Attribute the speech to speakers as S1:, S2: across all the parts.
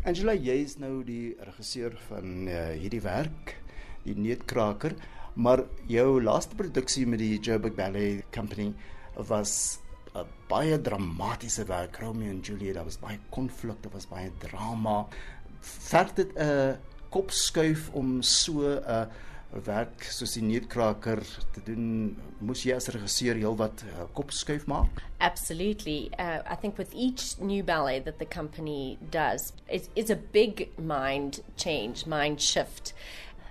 S1: Angela, jy is nou die regisseur van uh, hierdie werk, die Neetkraker, maar jou laaste produksie met die Joburg Ballet Company was 'n baie dramatiese werk, Romeo en Juliet. Daar was baie konflik, daar was baie drama. Verg dit 'n kopskuif om so 'n uh, werk soos die te doen? Moes jy as regisseur heelwat uh, kopskuif maak?
S2: Absolutely. Uh, I think with each new ballet that the company does, it's, it's a big mind change, mind shift.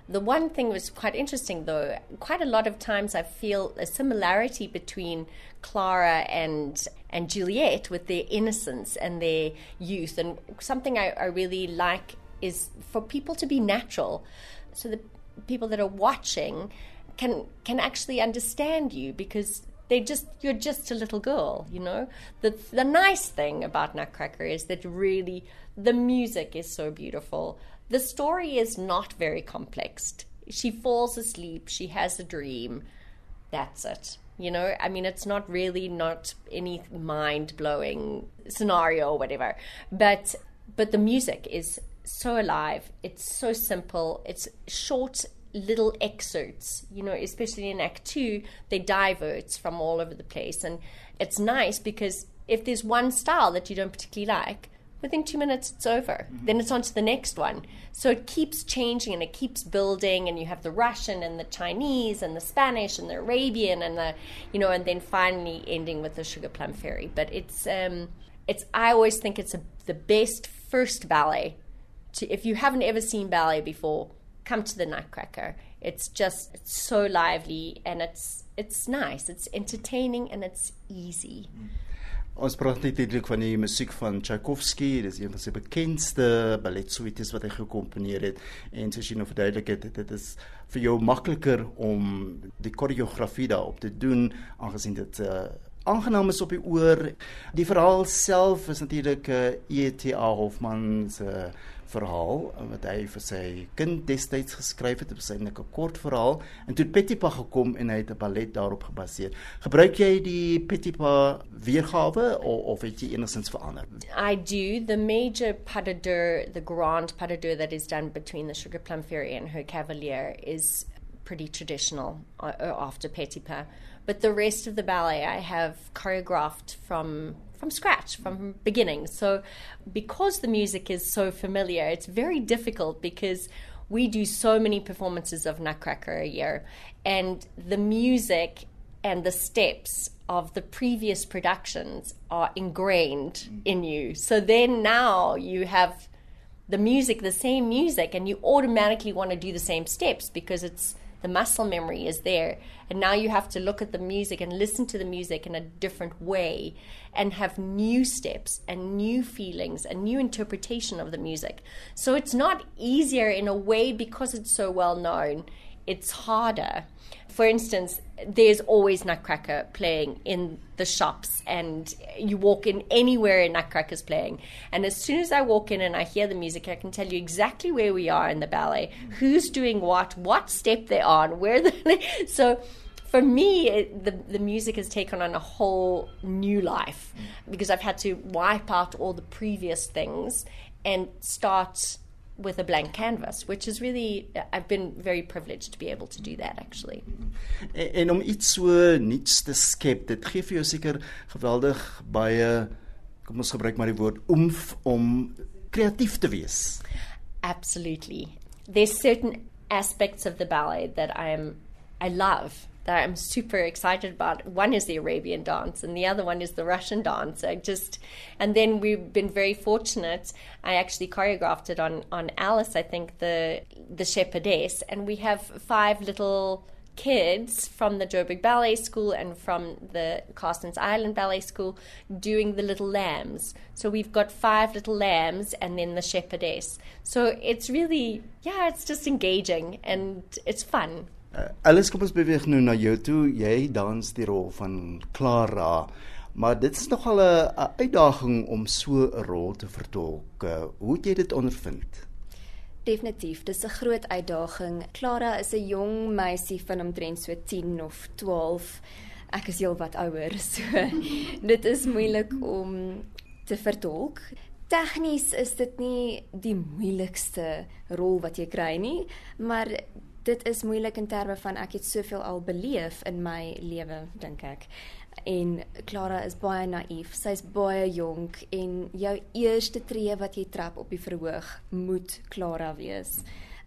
S2: The one thing was quite interesting, though. Quite a lot of times, I feel a similarity between Clara and and Juliet with their innocence and their youth. And something I, I really like is for people to be natural, so the people that are watching can can actually understand you because they just you're just a little girl, you know. The the nice thing about Nutcracker is that really the music is so beautiful. The story is not very complex. She falls asleep, she has a dream. That's it. You know, I mean, it's not really not any mind blowing scenario or whatever, but but the music is so alive. It's so simple. It's short little excerpts, you know, especially in Act Two, they diverts from all over the place. And it's nice because if there's one style that you don't particularly like, within two minutes it's over. Mm-hmm. Then it's on to the next one. So it keeps changing and it keeps building, and you have the Russian and the Chinese and the Spanish and the Arabian and the, you know, and then finally ending with the Sugar Plum Fairy. But it's, um, it's. I always think it's a, the best first ballet. To, if you haven't ever seen ballet before, come to the Nutcracker. It's just it's so lively and it's it's nice. It's entertaining and it's easy.
S1: Mm. Ons praat net eintlik van die musiek van Tchaikovsky, dis een van sy bekendste balletsuites wat hy gekomponeer het en soos jy nou verduidelik het, dit is vir jou makliker om die koreografie daarop te doen aangesien dit uh, aangenaam is op die oor. Die verhaal self is natuurlik 'n uh, eh, E.T.A. Hofman se uh, verhaal wat hy vir sy kind destyds geskryf het, eintlik 'n kort verhaal en toe Petipa gekom en hy het 'n ballet daarop gebaseer. Gebruik jy die Petipa weergawe of, of het jy enigstens verander?
S2: I do the major pas de deux, the grand pas de deux that is done between the Sugar Plum Fairy and her Cavalier is pretty traditional uh, after Petipa. But the rest of the ballet I have choreographed from from scratch, from beginning. So, because the music is so familiar, it's very difficult because we do so many performances of Nutcracker a year, and the music and the steps of the previous productions are ingrained mm. in you. So then now you have the music, the same music, and you automatically want to do the same steps because it's the muscle memory is there. And now you have to look at the music and listen to the music in a different way and have new steps and new feelings and new interpretation of the music. So it's not easier in a way because it's so well known. It's harder. For instance, there's always Nutcracker playing in the shops, and you walk in anywhere and Nutcracker's playing. And as soon as I walk in and I hear the music, I can tell you exactly where we are in the ballet, who's doing what, what step they're on, where the. so for me, it, the the music has taken on a whole new life because I've had to wipe out all the previous things and start with a blank canvas, which is really I've been very privileged to be able to do that actually.
S1: En, en om iets so nuuts te skep, dit gee vir jou seker geweldig baie kom ons gebruik maar die woord oomf om kreatief te wees.
S2: Absolutely. There's certain aspects of the ballet that I am I love that I'm super excited about. One is the Arabian dance, and the other one is the Russian dance. I just, and then we've been very fortunate. I actually choreographed it on on Alice, I think the the shepherdess, and we have five little kids from the Joburg Ballet School and from the Carstens Island Ballet School doing the little lambs. So we've got five little lambs and then the shepherdess. So it's really, yeah, it's just engaging and it's fun.
S1: Uh, Alice, kom ons beweeg nou na jou toe. Jy dans die rol van Clara. Maar dit is nogal 'n uitdaging om so 'n rol te vertolk. Uh, hoe het jy dit ondervind?
S3: Definitief, dis 'n groot uitdaging. Clara is 'n jong meisie van omtrent so 10 of 12. Ek is heel wat ouer, so dit is moeilik om te vertolk. Tegnies is dit nie die moeilikste rol wat jy kry nie, maar dit is moeilik in terme van ek het soveel al beleef in my lewe, dink ek. En Clara is baie naïef. Sy's baie jonk en jou eerste tree wat jy trap op die verhoog moet Clara wees.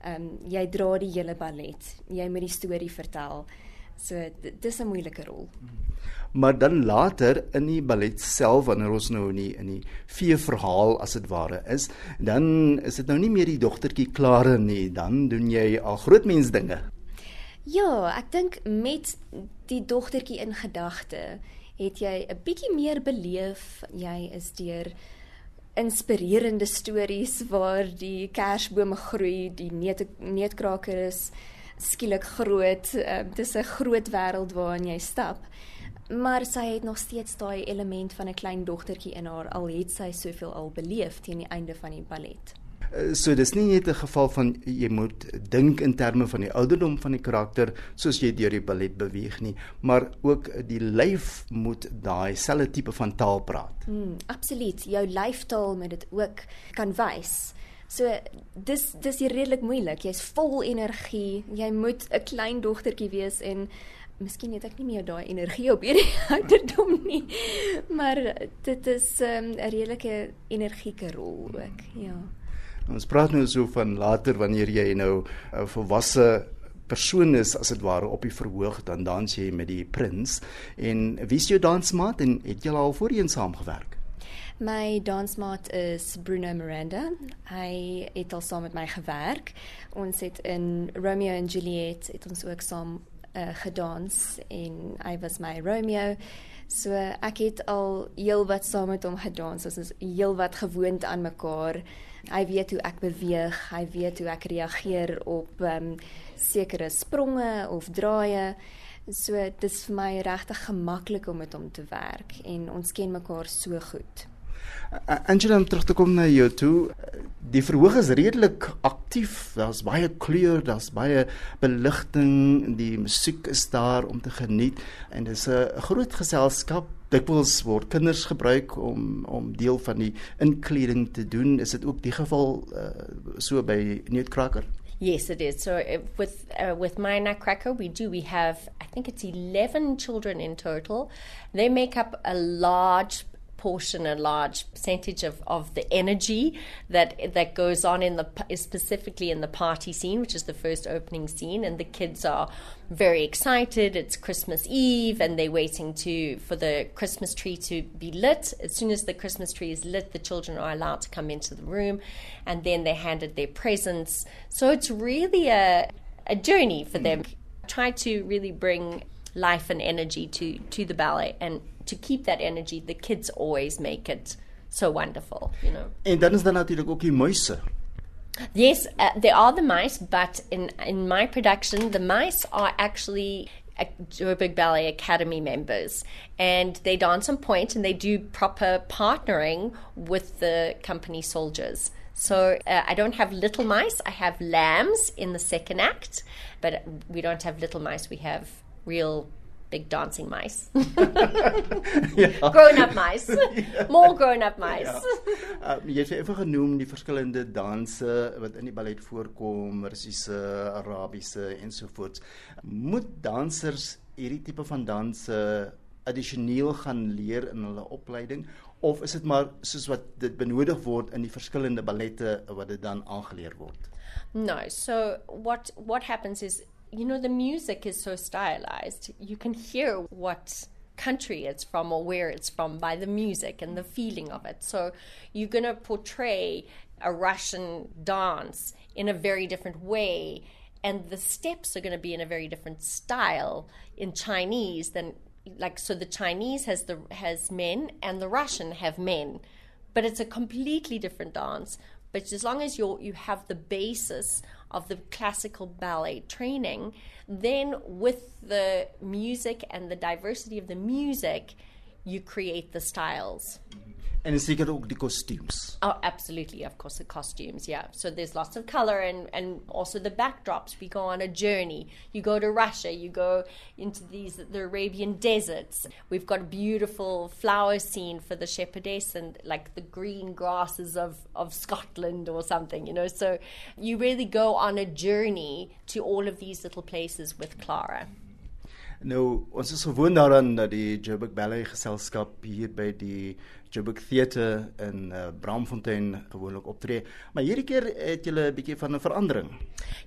S3: Ehm um, jy dra die hele ballet. Jy moet die storie vertel. So dis 'n moeilike rol.
S1: Maar dan later in die ballet self wanneer ons nou in die in die vee verhaal as dit ware is, dan is dit nou nie meer die dogtertjie Klare nie, dan doen jy al groot mens dinge.
S3: Ja, ek dink met die dogtertjie in gedagte het jy 'n bietjie meer beleef. Jy is deur inspirerende stories waar die kersbome groei, die neute neutkraker is skielik groot. Uh, dis 'n groot wêreld waarin jy stap. Maar sy het nog steeds daai element van 'n klein dogtertjie in haar al het sy soveel al beleef teen die einde van die ballet.
S1: Eh, so dis nie net 'n geval van jy moet dink in terme van die ouderdom van die karakter soos jy deur die ballet beweeg nie, maar ook die lyf moet daai selfde tipe van taal praat.
S3: Mm, absoluut. Jou lyftaal moet dit ook kan wys. So dis dis redelik moeilik. Jy's vol energie. Jy moet 'n klein dogtertjie wees en miskien het ek nie meer daai energie op hierdie ouderdom nie. Maar dit is ehm, 'n um, redelike energieke rol ook. Ja.
S1: Ons praat nou so van later wanneer jy nou 'n volwasse persoon is as dit ware op die verhoog dan dans jy met die prins en wie is jou dansmaat en het julle al voorheen saamgewerk?
S3: My dansmaat is Bruno Miranda. Hy het al saam met my gewerk. Ons het in Romeo and Juliet het ons ook saam uh, gedans en hy was my Romeo. So ek het al heelwat saam met hom gedans. Ons is heelwat gewoond aan mekaar. Hy weet hoe ek beweeg, hy weet hoe ek reageer op um, sekere spronge of draaie. So dit is vir my regtig gemaklik om met hom te werk en ons ken mekaar so goed.
S1: Angela om terug te kom na jou toe. Die verhoog is redelik aktief. Daar's baie kleur, daar's baie beligting, die musiek is daar om te geniet en dis 'n groot geselskap. Dikwels word kinders gebruik om om deel van die inkleding te doen. Is dit ook die geval uh, so by Nutcracker?
S2: Yes, it is. So uh, with uh, with my Nutcracker, we do. We have, I think it's eleven children in total. They make up a large portion, a large percentage of, of the energy that that goes on in the specifically in the party scene, which is the first opening scene, and the kids are very excited. It's Christmas Eve, and they're waiting to for the Christmas tree to be lit. As soon as the Christmas tree is lit, the children are allowed to come into the room, and then they're handed their presents. So it's really a a journey for them. Try to really bring life and energy to to the ballet and to keep that energy the kids always make it so wonderful you know
S1: en dan is daar natuurlik ook die muise
S2: yes uh, there are the mice but in in my production the mice are actually Joburg Ballet Academy members, and they dance on point and they do proper partnering with the company soldiers. So uh, I don't have little mice. I have lambs in the second act, but we don't have little mice. We have real big dancing mice. yeah. Grown up mice. yeah. More grown up mice.
S1: Ja. Uh, jy het effe genoem die verskillende danse wat in die ballet voorkom, Russiese, Arabiese ensovoorts. Moet dansers hierdie tipe van danse addisioneel gaan leer in hulle opleiding of is dit maar soos wat dit benodig word in die verskillende ballette wat dit dan aangeleer word?
S2: No, so what what happens is you know, the music is so stylized. You can hear what country it's from or where it's from by the music and the feeling of it. So you're going to portray a Russian dance in a very different way. And the steps are going to be in a very different style in Chinese than like so the Chinese has the has men and the Russian have men, but it's a completely different dance. But as long as you you have the basis of the classical ballet training, then with the music and the diversity of the music, you create the styles.
S1: En seker ook die kostuums.
S2: Oh, absolutely. Of course, the costumes. Yeah. So there's lots of color and, and also the backdrops. We go on a journey. You go to Russia. You go into these the Arabian deserts. We've got a beautiful flower scene for the shepherdess and like the green grasses of of Scotland or something. You know. So you really go on a journey to all of these little places with Clara.
S1: Nou, ons is gewoond daaraan dat die Joburg Ballet Geselskap hier by die Joburg Theater in uh, Braamfontein gewoonlik optree, maar hierdie keer het julle 'n bietjie van 'n verandering.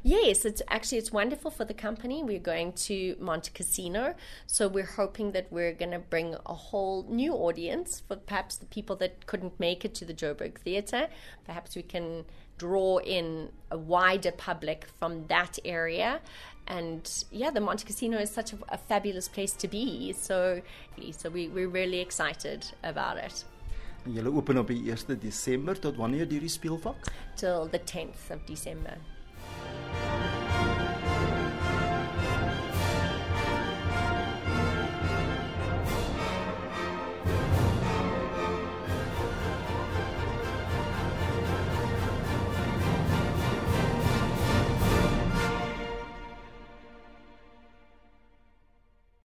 S2: Yes, it's actually it's wonderful for the company. We're going to Monte Casino, so we're hoping that we're going to bring a whole new audience for perhaps the people that couldn't make it to the Joburg Theatre. Perhaps we can draw in a wider public from that area. And yeah, the Montecasino is such a, a fabulous place to be. So, so we, we're really excited about it.
S1: En julle open op die 1 Desember tot wanneer hierdie speelvak?
S2: Till the 10th of December.